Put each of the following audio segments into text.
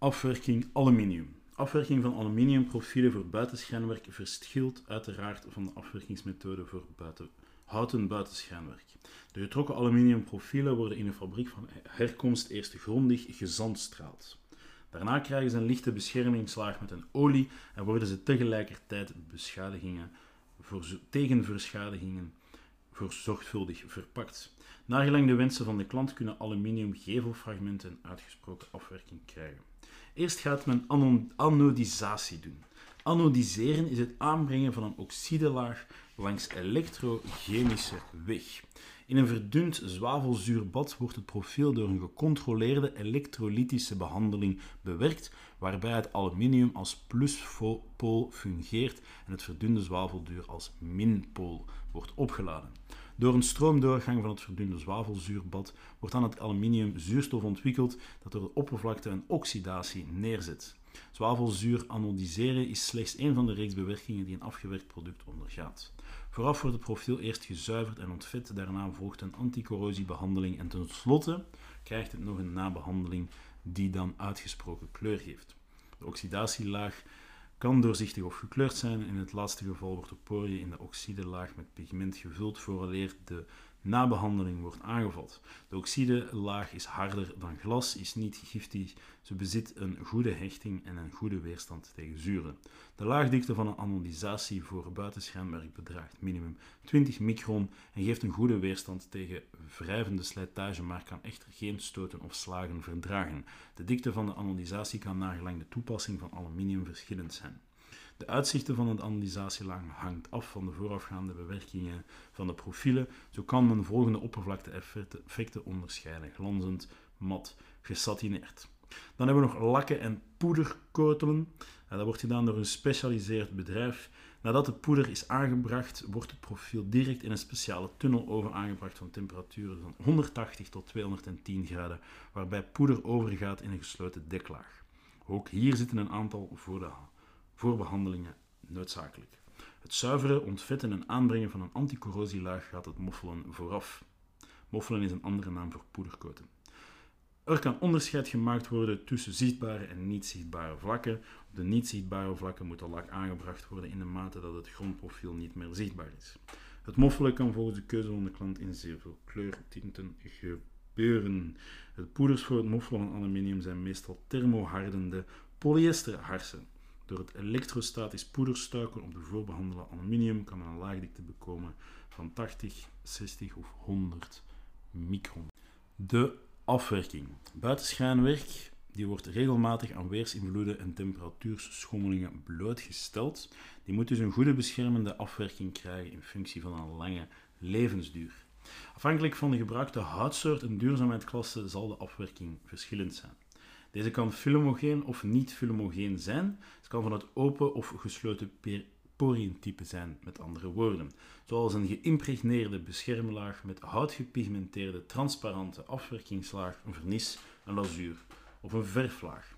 Afwerking aluminium. Afwerking van aluminiumprofielen voor buitenschijnwerk verschilt uiteraard van de afwerkingsmethode voor buiten, houten buitenschijnwerk. De getrokken aluminiumprofielen worden in een fabriek van herkomst eerst grondig gezandstraald. Daarna krijgen ze een lichte beschermingslaag met een olie en worden ze tegelijkertijd beschadigingen voor, tegen verschadigingen voor zorgvuldig verpakt. Naargelang de wensen van de klant kunnen aluminium gevelfragmenten uitgesproken afwerking krijgen. Eerst gaat men anodisatie doen. Anodiseren is het aanbrengen van een oxidelaag langs elektrochemische weg. In een verdund zwavelzuurbad wordt het profiel door een gecontroleerde elektrolytische behandeling bewerkt, waarbij het aluminium als pluspool fungeert en het verdunde zwavelduur als minpool wordt opgeladen. Door een stroomdoorgang van het verdunde zwavelzuurbad wordt aan het aluminium zuurstof ontwikkeld dat door de oppervlakte een oxidatie neerzet. Zwavelzuur anodiseren is slechts een van de reeks bewerkingen die een afgewerkt product ondergaat. Vooraf wordt het profiel eerst gezuiverd en ontvet, daarna volgt een anticorrosiebehandeling en tenslotte krijgt het nog een nabehandeling die dan uitgesproken kleur geeft. De oxidatielaag kan doorzichtig of gekleurd zijn. In het laatste geval wordt de poriën in de oxidelaag met pigment gevuld vooraleer de nabehandeling wordt aangevat. De oxidelaag is harder dan glas, is niet giftig, ze bezit een goede hechting en een goede weerstand tegen zuren. De laagdikte van een anodisatie voor buitenschijnwerk bedraagt minimum 20 micron en geeft een goede weerstand tegen wrijvende slijtage, maar kan echter geen stoten of slagen verdragen. De dikte van de anodisatie kan nagelang de toepassing van aluminium verschillend zijn. De uitzichten van het anodisatielaag hangt af van de voorafgaande bewerkingen van de profielen. Zo kan men volgende oppervlakte-effecten onderscheiden: glanzend, mat, gesatineerd. Dan hebben we nog lakken en poederkotelen. Dat wordt gedaan door een gespecialiseerd bedrijf. Nadat de poeder is aangebracht, wordt het profiel direct in een speciale tunneloven aangebracht van temperaturen van 180 tot 210 graden, waarbij poeder overgaat in een gesloten deklaag. Ook hier zitten een aantal voor de voorbehandelingen noodzakelijk. Het zuiveren, ontvetten en aanbrengen van een anticorrosielaag gaat het moffelen vooraf. Moffelen is een andere naam voor poederkoten. Er kan onderscheid gemaakt worden tussen zichtbare en niet zichtbare vlakken. Op de niet zichtbare vlakken moet de lak aangebracht worden in de mate dat het grondprofiel niet meer zichtbaar is. Het moffelen kan volgens de keuze van de klant in zeer veel kleurtinten gebeuren. De poeders voor het moffelen van aluminium zijn meestal thermohardende polyesterharsen. Door het elektrostatisch poederstuiken op de voorbehandelde aluminium kan men een laagdikte bekomen van 80, 60 of 100 micron. De afwerking. Buitenschijnwerk die wordt regelmatig aan weersinvloeden en temperatuurschommelingen blootgesteld. Die moet dus een goede beschermende afwerking krijgen in functie van een lange levensduur. Afhankelijk van de gebruikte houtsoort en duurzaamheidsklasse zal de afwerking verschillend zijn. Deze kan filmogeen of niet filmogeen zijn. Het kan van het open of gesloten porientype zijn, met andere woorden. Zoals een geïmpregneerde beschermlaag met houtgepigmenteerde transparante afwerkingslaag, een vernis, een lazuur of een verflaag.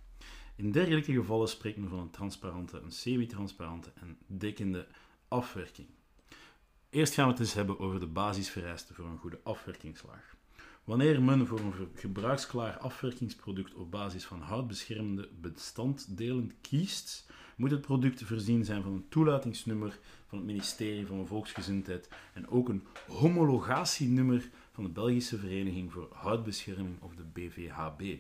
In dergelijke gevallen spreekt men van een transparante, een semi-transparante en dekkende afwerking. Eerst gaan we het eens hebben over de basisvereisten voor een goede afwerkingslaag. Wanneer men voor een gebruiksklaar afwerkingsproduct op basis van houtbeschermende bestanddelen kiest, moet het product voorzien zijn van een toelatingsnummer van het ministerie van Volksgezondheid en ook een homologatienummer van de Belgische Vereniging voor Houtbescherming of de BVHB.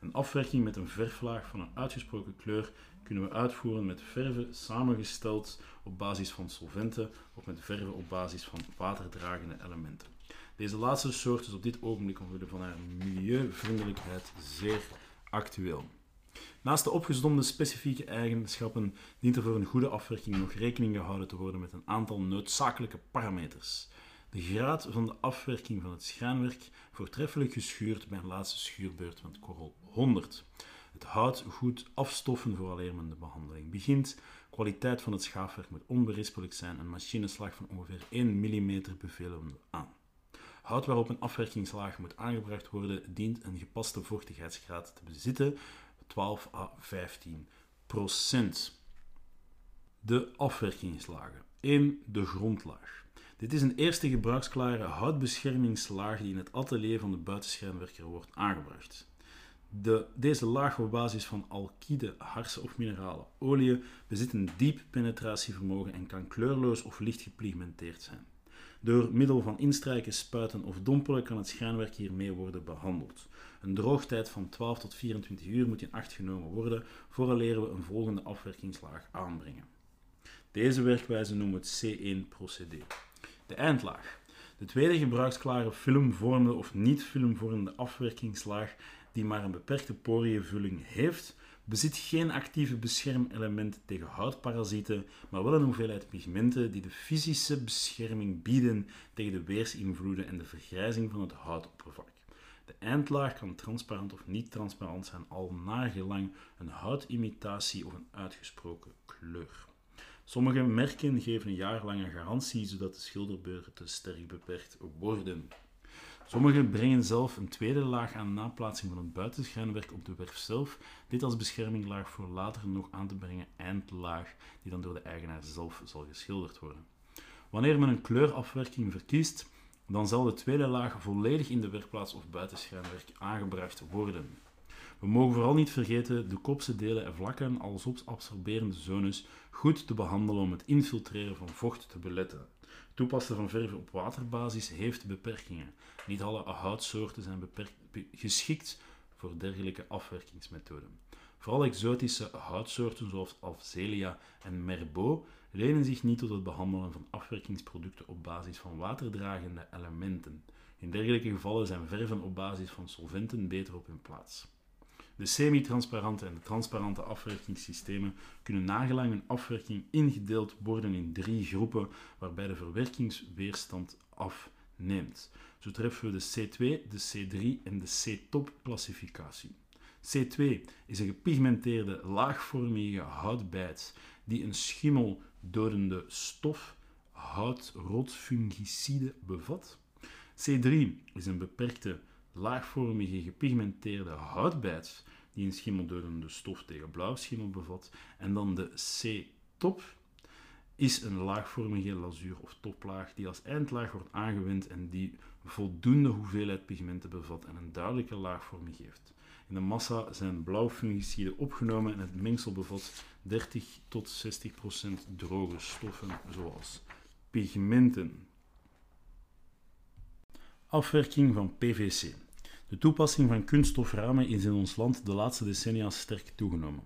Een afwerking met een verflaag van een uitgesproken kleur kunnen we uitvoeren met verven samengesteld op basis van solventen of met verven op basis van waterdragende elementen. Deze laatste soort is op dit ogenblik omwille van haar milieuvriendelijkheid zeer actueel. Naast de opgezonde specifieke eigenschappen dient er voor een goede afwerking nog rekening gehouden te worden met een aantal noodzakelijke parameters. De graad van de afwerking van het schaanwerk voortreffelijk geschuurd bij een laatste schuurbeurt met korrel 100. Het hout goed afstoffen vooraleer men de behandeling begint. Kwaliteit van het schaafwerk moet onberispelijk zijn. Een machineslag van ongeveer 1 mm bevelen we aan. Hout waarop een afwerkingslaag moet aangebracht worden, dient een gepaste vochtigheidsgraad te bezitten, 12 à 15 procent. De afwerkingslagen. 1. De grondlaag. Dit is een eerste gebruiksklare houtbeschermingslaag die in het atelier van de buitenschermwerker wordt aangebracht. De, deze laag op basis van alkide, harsen of mineralen oliën bezit een diep penetratievermogen en kan kleurloos of licht gepigmenteerd zijn. Door middel van instrijken, spuiten of dompelen kan het schijnwerk hiermee worden behandeld. Een droogtijd van 12 tot 24 uur moet in acht genomen worden vooraleer we een volgende afwerkingslaag aanbrengen. Deze werkwijze noemen we het C1-procedé. De eindlaag. De tweede gebruiksklare filmvormende of niet filmvormende afwerkingslaag die maar een beperkte poriënvulling heeft, bezit geen actieve beschermelement tegen houtparasieten, maar wel een hoeveelheid pigmenten die de fysische bescherming bieden tegen de weersinvloeden en de vergrijzing van het houtoppervlak. De eindlaag kan transparant of niet transparant zijn, al nagelang een houtimitatie of een uitgesproken kleur. Sommige merken geven een jaarlange garantie, zodat de schilderbeurten sterk beperkt worden. Sommigen brengen zelf een tweede laag aan naplaatsing van het buitenschijnwerk op de werf zelf, dit als bescherminglaag voor later nog aan te brengen eindlaag, die dan door de eigenaar zelf zal geschilderd worden. Wanneer men een kleurafwerking verkiest, dan zal de tweede laag volledig in de werkplaats of buitenschijnwerk aangebracht worden. We mogen vooral niet vergeten de kopse delen en vlakken als absorberende zones goed te behandelen om het infiltreren van vocht te beletten. Toepassen van verf op waterbasis heeft beperkingen. Niet alle houtsoorten zijn geschikt voor dergelijke afwerkingsmethoden. Vooral exotische houtsoorten zoals Afzelia en Merbeau lenen zich niet tot het behandelen van afwerkingsproducten op basis van waterdragende elementen. In dergelijke gevallen zijn verven op basis van solventen beter op hun plaats. De semi-transparante en de transparante afwerkingssystemen kunnen nagelang een afwerking ingedeeld worden in drie groepen, waarbij de verwerkingsweerstand afneemt. Zo treffen we de C2, de C3 en de C-top classificatie. C2 is een gepigmenteerde, laagvormige houtbijt die een schimmeldodende stof, houtrotfungicide, bevat. C3 is een beperkte, laagvormige, gepigmenteerde houtbijt die een schimmeldodende stof tegen blauwschimmel bevat. En dan de C-top is een laagvormige lazuur of toplaag die als eindlaag wordt aangewend en die voldoende hoeveelheid pigmenten bevat en een duidelijke laagvorming geeft. In de massa zijn blauwfungiciden opgenomen en het mengsel bevat 30 tot 60 procent droge stoffen zoals pigmenten. Afwerking van PVC. De toepassing van kunststoframen is in ons land de laatste decennia sterk toegenomen.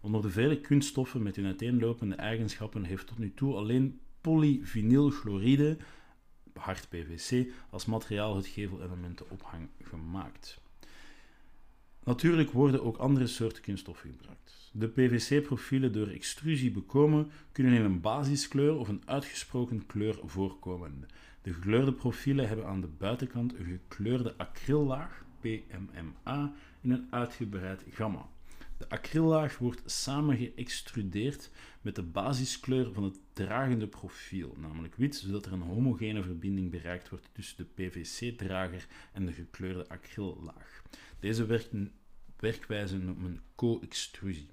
Onder de vele kunststoffen met hun uiteenlopende eigenschappen heeft tot nu toe alleen polyvinylchloride, hard PVC, als materiaal het gevelelementenopgang gemaakt. Natuurlijk worden ook andere soorten kunststoffen gebruikt. De PVC-profielen door extrusie bekomen kunnen in een basiskleur of een uitgesproken kleur voorkomen. De gekleurde profielen hebben aan de buitenkant een gekleurde acryllaag, PMMA, in een uitgebreid gamma. De acryllaag wordt samengeëxtrudeerd met de basiskleur van het dragende profiel, namelijk wit, zodat er een homogene verbinding bereikt wordt tussen de PVC-drager en de gekleurde acryllaag. Deze werkwijze noemt men co-extrusie.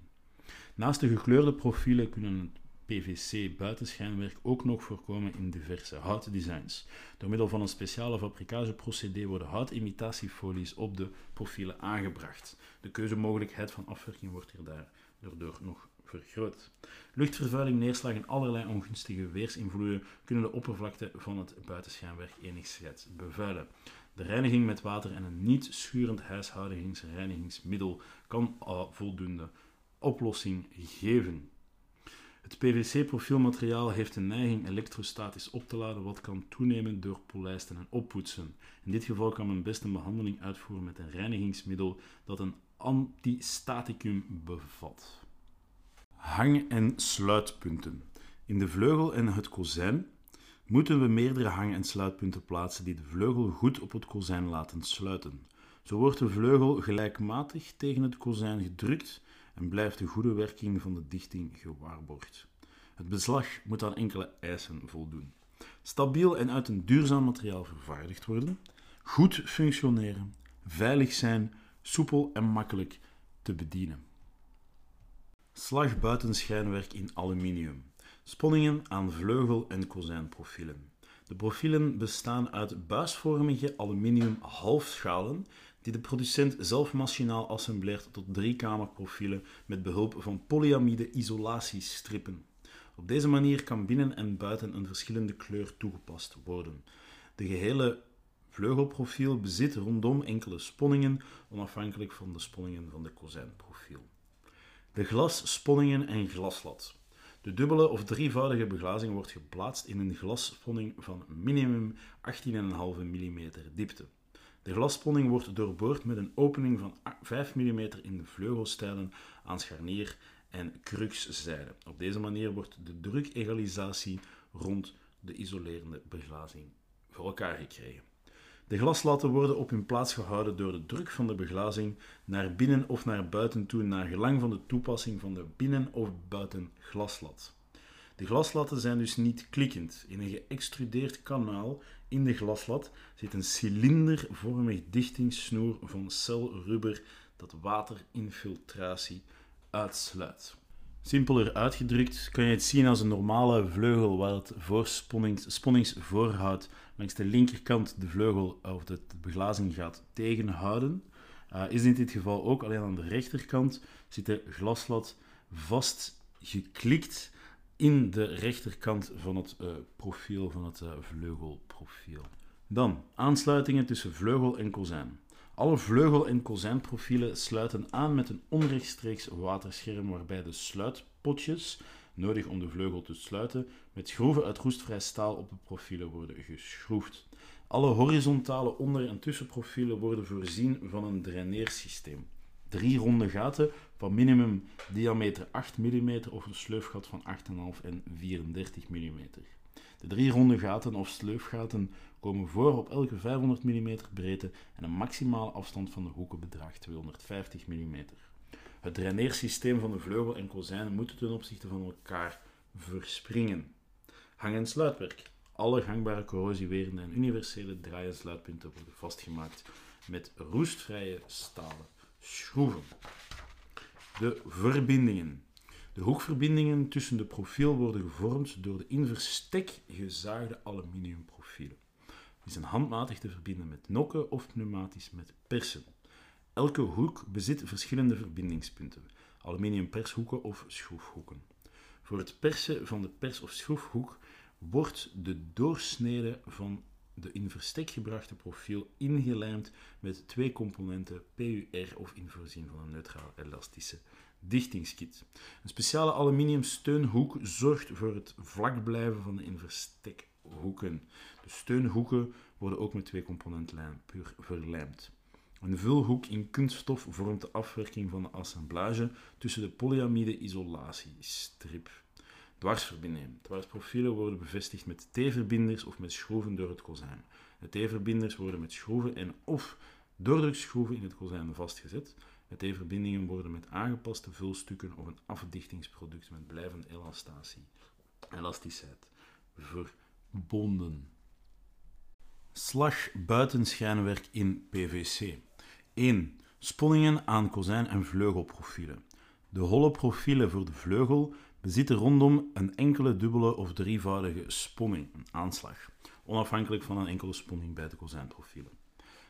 Naast de gekleurde profielen kunnen PVC-buitenschijnwerk ook nog voorkomen in diverse houtdesigns. Door middel van een speciale fabrikageprocedé worden houtimitatiefolies op de profielen aangebracht. De keuzemogelijkheid van afwerking wordt hier daardoor nog vergroot. Luchtvervuiling, neerslag en allerlei ongunstige weersinvloeden kunnen de oppervlakte van het buitenschijnwerk enigszins bevuilen. De reiniging met water en een niet schurend huishoudingsreinigingsmiddel kan voldoende oplossing geven. Het PVC-profielmateriaal heeft een neiging elektrostatisch op te laden, wat kan toenemen door polijsten en oppoetsen. In dit geval kan men best een behandeling uitvoeren met een reinigingsmiddel dat een antistaticum bevat. Hang- en sluitpunten. In de vleugel en het kozijn moeten we meerdere hang- en sluitpunten plaatsen die de vleugel goed op het kozijn laten sluiten. Zo wordt de vleugel gelijkmatig tegen het kozijn gedrukt en blijft de goede werking van de dichting gewaarborgd. Het beslag moet aan enkele eisen voldoen. Stabiel en uit een duurzaam materiaal vervaardigd worden, goed functioneren, veilig zijn, soepel en makkelijk te bedienen. Slag buitenschijnwerk in aluminium. Sponningen aan vleugel- en kozijnprofielen. De profielen bestaan uit buisvormige aluminium halfschalen die de producent zelf machinaal assembleert tot driekamerprofielen met behulp van polyamide isolatiestrippen. Op deze manier kan binnen en buiten een verschillende kleur toegepast worden. De gehele vleugelprofiel bezit rondom enkele sponningen, onafhankelijk van de sponningen van de kozijnprofiel. De glas, sponningen en glaslat. De dubbele of drievoudige beglazing wordt geplaatst in een glassponning van minimum 18,5 mm diepte. De glassponning wordt doorboord met een opening van 5 mm in de vleugelstijlen aan scharnier en cruxzijde. Op deze manier wordt de drukegalisatie rond de isolerende beglazing voor elkaar gekregen. De glaslatten worden op hun plaats gehouden door de druk van de beglazing naar binnen of naar buiten toe, naar gelang van de toepassing van de binnen- of buitenglaslat. De glaslatten zijn dus niet klikkend. In een geëxtrudeerd kanaal in de glaslat zit een cilindervormig dichtingssnoer van celrubber dat waterinfiltratie uitsluit. Simpeler uitgedrukt kan je het zien als een normale vleugel waar het sponningsvoorhoud langs de linkerkant de vleugel of de beglazing gaat tegenhouden. Uh, is in dit geval ook alleen aan de rechterkant zit de glaslat vast geklikt in de rechterkant van het uh, profiel van het uh, vleugelprofiel. Dan aansluitingen tussen vleugel en kozijn. Alle vleugel- en kozijnprofielen sluiten aan met een onrechtstreeks waterscherm waarbij de sluitpotjes, nodig om de vleugel te sluiten, met schroeven uit roestvrij staal op de profielen worden geschroefd. Alle horizontale onder- en tussenprofielen worden voorzien van een draineersysteem. Drie ronde gaten van minimum diameter 8 mm of een sleufgat van 8,5 en 34 mm. De drie ronde gaten of sleufgaten komen voor op elke 500 mm breedte en een maximale afstand van de hoeken bedraagt 250 mm. Het draineersysteem van de vleugel en kozijn moet ten opzichte van elkaar verspringen. Hang- en sluitwerk. Alle gangbare corrosiewerende en universele draai- en sluitpunten worden vastgemaakt met roestvrije stalen schroeven. De verbindingen. De hoekverbindingen tussen de profiel worden gevormd door de in verstek gezaagde aluminiumprofielen. Die zijn handmatig te verbinden met nokken of pneumatisch met persen. Elke hoek bezit verschillende verbindingspunten, aluminium pershoeken of schroefhoeken. Voor het persen van de pers- of schroefhoek wordt de doorsnede van de in verstek gebrachte profiel ingelijmd met twee componenten PUR of in voorzien van een neutraal elastische dichtingskit. Een speciale aluminium steunhoek zorgt voor het vlak blijven van de in verstekhoeken. De steunhoeken worden ook met twee componentlijnen puur verlijmd. Een vulhoek in kunststof vormt de afwerking van de assemblage tussen de polyamide isolatiestrip. Dwarsverbindingen. Dwarsprofielen worden bevestigd met T-verbinders of met schroeven door het kozijn. De T-verbinders worden met schroeven en of doordrukschroeven in het kozijn vastgezet. De T-verbindingen worden met aangepaste vulstukken of een afdichtingsproduct met blijvende elastatie, elasticiteit verbonden. Slag buitenschijnwerk in PVC. 1. Sponningen aan kozijn- en vleugelprofielen. De holle profielen voor de vleugel bezitten rondom een enkele dubbele of drievoudige sponning, een aanslag, onafhankelijk van een enkele sponning bij de kozijnprofielen.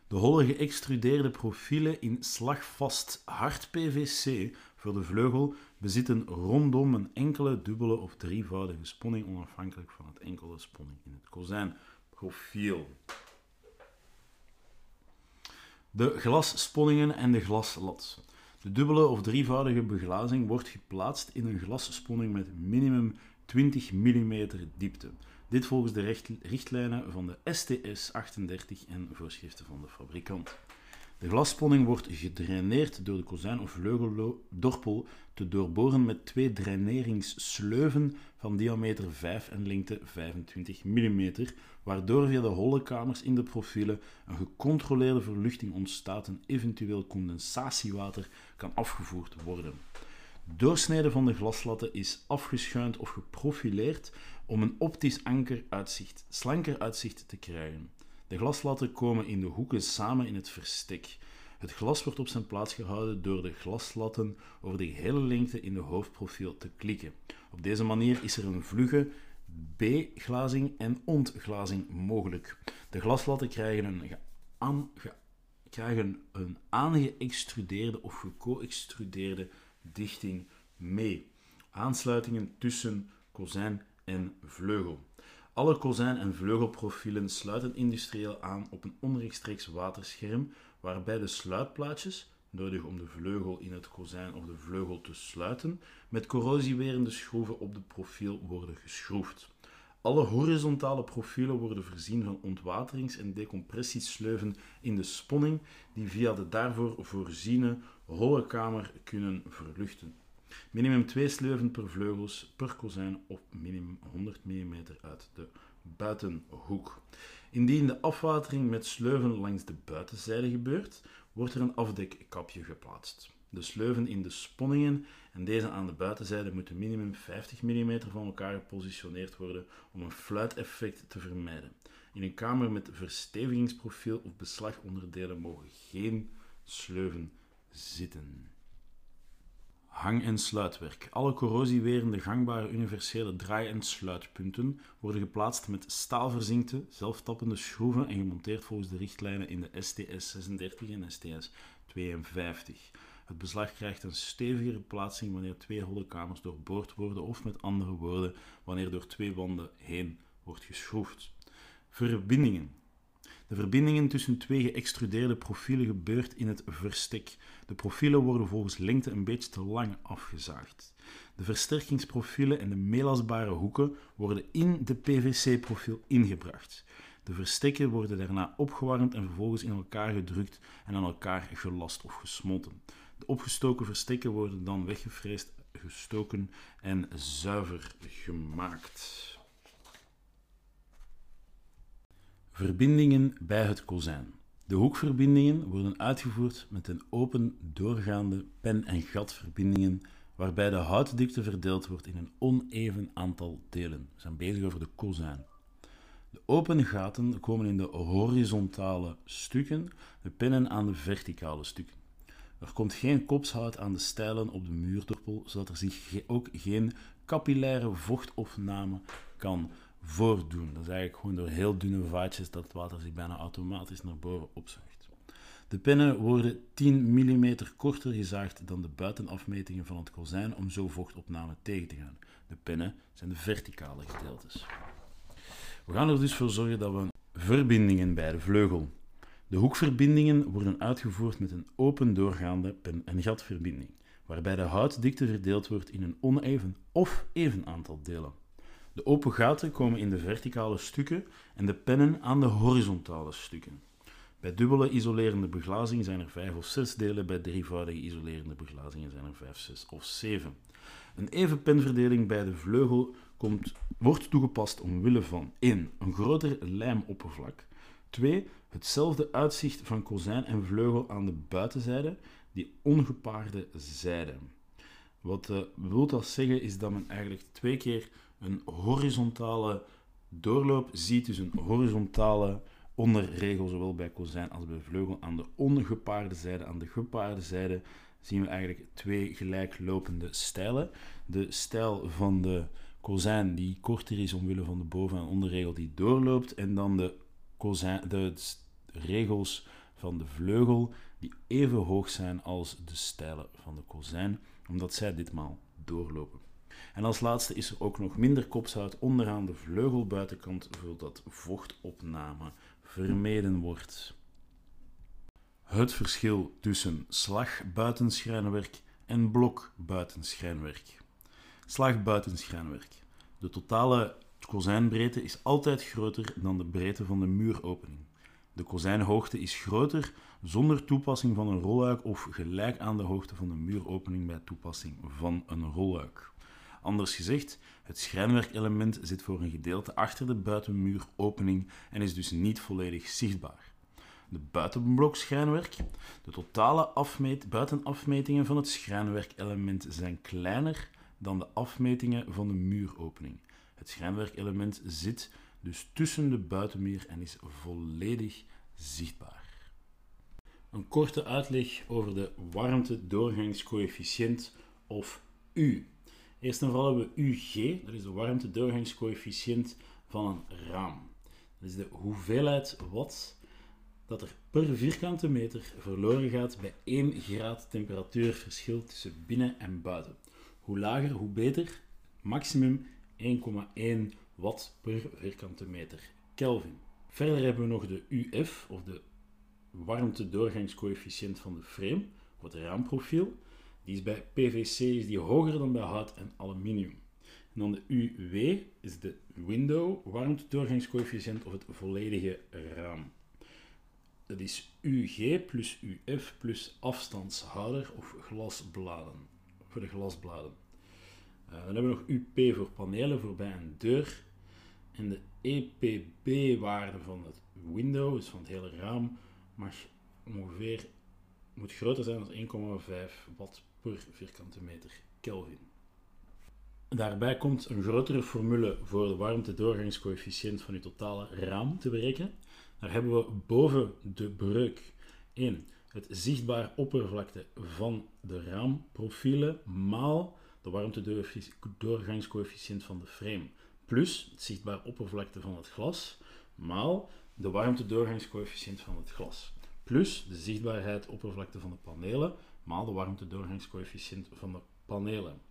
De holle geëxtrudeerde profielen in slagvast hard PVC voor de vleugel bezitten rondom een enkele dubbele of drievoudige sponning, onafhankelijk van het enkele sponning in het kozijnprofiel. De glassponningen en de glaslat. De dubbele of drievoudige beglazing wordt geplaatst in een glassponning met minimum 20 mm diepte. Dit volgens de richtlijnen van de STS 38 en voorschriften van de fabrikant. De glassponning wordt gedraineerd door de kozijn- of vleugeldorpel te doorboren met twee draineringssleuven van diameter 5 en lengte 25 mm, waardoor via de holle kamers in de profielen een gecontroleerde verluchting ontstaat en eventueel condensatiewater kan afgevoerd worden. Doorsnede van de glaslatten is afgeschuind of geprofileerd om een optisch anker uitzicht, slanker uitzicht te krijgen. De glaslatten komen in de hoeken samen in het verstek. Het glas wordt op zijn plaats gehouden door de glaslatten over de hele lengte in de hoofdprofiel te klikken. Op deze manier is er een vlugge B-glazing en ontglazing mogelijk. De glaslatten krijgen een krijgen een aangeëxtrudeerde of geco-extrudeerde dichting mee. Aansluitingen tussen kozijn en vleugel. Alle kozijn- en vleugelprofielen sluiten industrieel aan op een onrechtstreeks waterscherm, waarbij de sluitplaatjes, nodig om de vleugel in het kozijn of de vleugel te sluiten, met corrosiewerende schroeven op de profiel worden geschroefd. Alle horizontale profielen worden voorzien van ontwaterings- en decompressiesleuven in de sponning, die via de daarvoor voorziene holle kamer kunnen verluchten. Minimum 2 sleuven per vleugels per kozijn of minimum 100 mm uit de buitenhoek. Indien de afwatering met sleuven langs de buitenzijde gebeurt, wordt er een afdekkapje geplaatst. De sleuven in de sponningen en deze aan de buitenzijde moeten minimum 50 mm van elkaar gepositioneerd worden om een fluiteffect te vermijden. In een kamer met verstevigingsprofiel of beslagonderdelen mogen geen sleuven zitten. Hang- en sluitwerk. Alle corrosiewerende gangbare universele draai- en sluitpunten worden geplaatst met staalverzinkte, zelftappende schroeven en gemonteerd volgens de richtlijnen in de STS 36 en STS 52. Het beslag krijgt een stevigere plaatsing wanneer twee holle kamers doorboord worden of met andere woorden, wanneer door twee wanden heen wordt geschroefd. Verbindingen. De verbindingen tussen twee geëxtrudeerde profielen gebeurt in het verstek. De profielen worden volgens lengte een beetje te lang afgezaagd. De versterkingsprofielen en de meelasbare hoeken worden in de PVC-profiel ingebracht. De verstekken worden daarna opgewarmd en vervolgens in elkaar gedrukt en aan elkaar gelast of gesmolten. De opgestoken verstekken worden dan weggefreesd, gestoken en zuiver gemaakt. Verbindingen bij het kozijn. De hoekverbindingen worden uitgevoerd met een open doorgaande pen- en gatverbindingen waarbij de houtdikte verdeeld wordt in een oneven aantal delen. We zijn bezig over de kozijn. De open gaten komen in de horizontale stukken, de pennen aan de verticale stukken. Er komt geen kopshout aan de stijlen op de muurdorpel, zodat er zich ook geen capillaire vochtopname kan voordoen. Dat is eigenlijk gewoon door heel dunne vaatjes dat het water zich bijna automatisch naar boven opzuigt. De pennen worden 10 mm korter gezaagd dan de buitenafmetingen van het kozijn om zo vochtopname tegen te gaan. De pennen zijn de verticale gedeeltes. We gaan er dus voor zorgen dat we verbindingen bij de vleugel. De hoekverbindingen worden uitgevoerd met een open doorgaande pen- en gatverbinding, waarbij de houtdikte verdeeld wordt in een oneven of even aantal delen. De open gaten komen in de verticale stukken en de pennen aan de horizontale stukken. Bij dubbele isolerende beglazing zijn er vijf of zes delen, bij drievoudige isolerende beglazingen zijn er vijf, zes of zeven. Een even penverdeling bij de vleugel komt, wordt toegepast omwille van 1. Een groter lijmoppervlak. 2. Hetzelfde uitzicht van kozijn en vleugel aan de buitenzijde, die ongepaarde zijde. Wat uh, wil dat zeggen is dat men eigenlijk twee keer een horizontale doorloop ziet, dus een horizontale onderregel, zowel bij kozijn als bij vleugel. Aan de ongepaarde zijde, aan de gepaarde zijde, zien we eigenlijk twee gelijklopende stijlen. De stijl van de kozijn die korter is omwille van de boven- en onderregel die doorloopt, en dan de, kozijn, de regels van de vleugel die even hoog zijn als de stijlen van de kozijn, omdat zij ditmaal doorlopen. En als laatste is er ook nog minder kopzout onderaan de vleugelbuitenkant, zodat vochtopname vermeden wordt. Het verschil tussen slagbuitenschrijnwerk en blokbuitenschrijnwerk. Slagbuitenschrijnwerk. De totale kozijnbreedte is altijd groter dan de breedte van de muuropening. De kozijnhoogte is groter zonder toepassing van een rolluik of gelijk aan de hoogte van de muuropening bij toepassing van een rolluik. Anders gezegd, het schrijnwerkelement zit voor een gedeelte achter de buitenmuuropening en is dus niet volledig zichtbaar. De buitenblokschrijnwerk. De totale buitenafmetingen van het schrijnwerkelement zijn kleiner dan de afmetingen van de muuropening. Het schrijnwerkelement zit dus tussen de buitenmuur en is volledig zichtbaar. Een korte uitleg over de warmte-doorgangscoëfficiënt of U. Eerst en vooral hebben we UG, dat is de warmte-doorgangscoëfficiënt van een raam. Dat is de hoeveelheid watt dat er per vierkante meter verloren gaat bij 1 graad temperatuurverschil tussen binnen en buiten. Hoe lager, hoe beter. Maximum 1,1 watt per vierkante meter Kelvin. Verder hebben we nog de UF, of de warmte-doorgangscoëfficiënt van de frame, of het raamprofiel. Die is bij PVC is die hoger dan bij hout en aluminium. En dan de UW is de window warmte-doorgangscoëfficiënt of het volledige raam. Dat is UG plus UF plus afstandshouder of glasbladen. Voor de glasbladen. Uh, dan hebben we nog UP voor panelen voorbij een deur. En de EPB-waarde van het window, dus van het hele raam, mag ongeveer moet groter zijn dan 1,5 watt per vierkante meter Kelvin. Daarbij komt een grotere formule voor de warmte-doorgangscoëfficiënt van je totale raam te berekenen. Daar hebben we boven de breuk 1 het zichtbare oppervlakte van de raamprofielen maal de warmte-doorgangscoëfficiënt van de frame plus het zichtbare oppervlakte van het glas maal de warmte-doorgangscoëfficiënt van het glas plus de zichtbaarheid oppervlakte van de panelen maal de warmte-doorgangscoëfficiënt van de panelen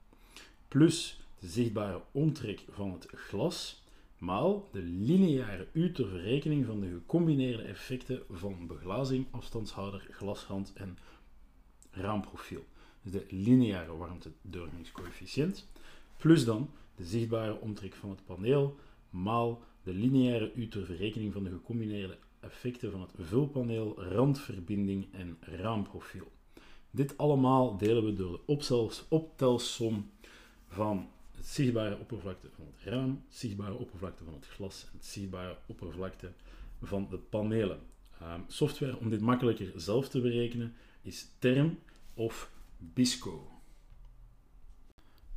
plus de zichtbare omtrek van het glas maal de lineaire U ter verrekening van de gecombineerde effecten van beglazing, afstandshouder, glasrand en raamprofiel. Dus de lineaire warmte-doorgangscoëfficiënt, plus dan de zichtbare omtrek van het paneel, maal de lineaire U ter verrekening van de gecombineerde effecten van het vulpaneel, randverbinding en raamprofiel. Dit allemaal delen we door de optelsom van het zichtbare oppervlakte van het raam, het zichtbare oppervlakte van het glas en het zichtbare oppervlakte van de panelen. Ehm, software om dit makkelijker zelf te berekenen is Term of Bisco.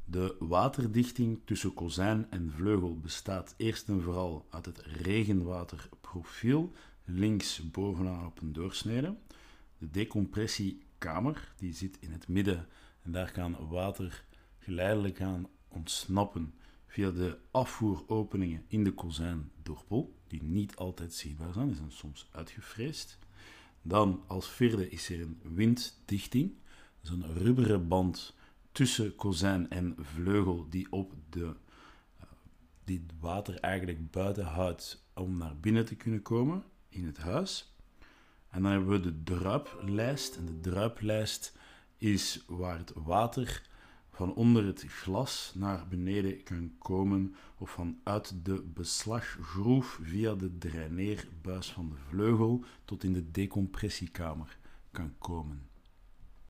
De waterdichting tussen kozijn en vleugel bestaat eerst en vooral uit het regenwaterprofiel, links bovenaan op een doorsnede. De decompressiekamer die zit in het midden en daar kan water geleidelijk aan ontsnappen via de afvoeropeningen in de kozijndorpel, die niet altijd zichtbaar zijn, die zijn soms uitgefreesd. Dan als vierde is er een winddichting, is een rubberen band tussen kozijn en vleugel die op de uh, die water eigenlijk buiten houdt om naar binnen te kunnen komen in het huis. En dan hebben we de druiplijst. En de druiplijst is waar het water van onder het glas naar beneden kan komen of vanuit de beslaggroef via de draineerbuis van de vleugel tot in de decompressiekamer kan komen.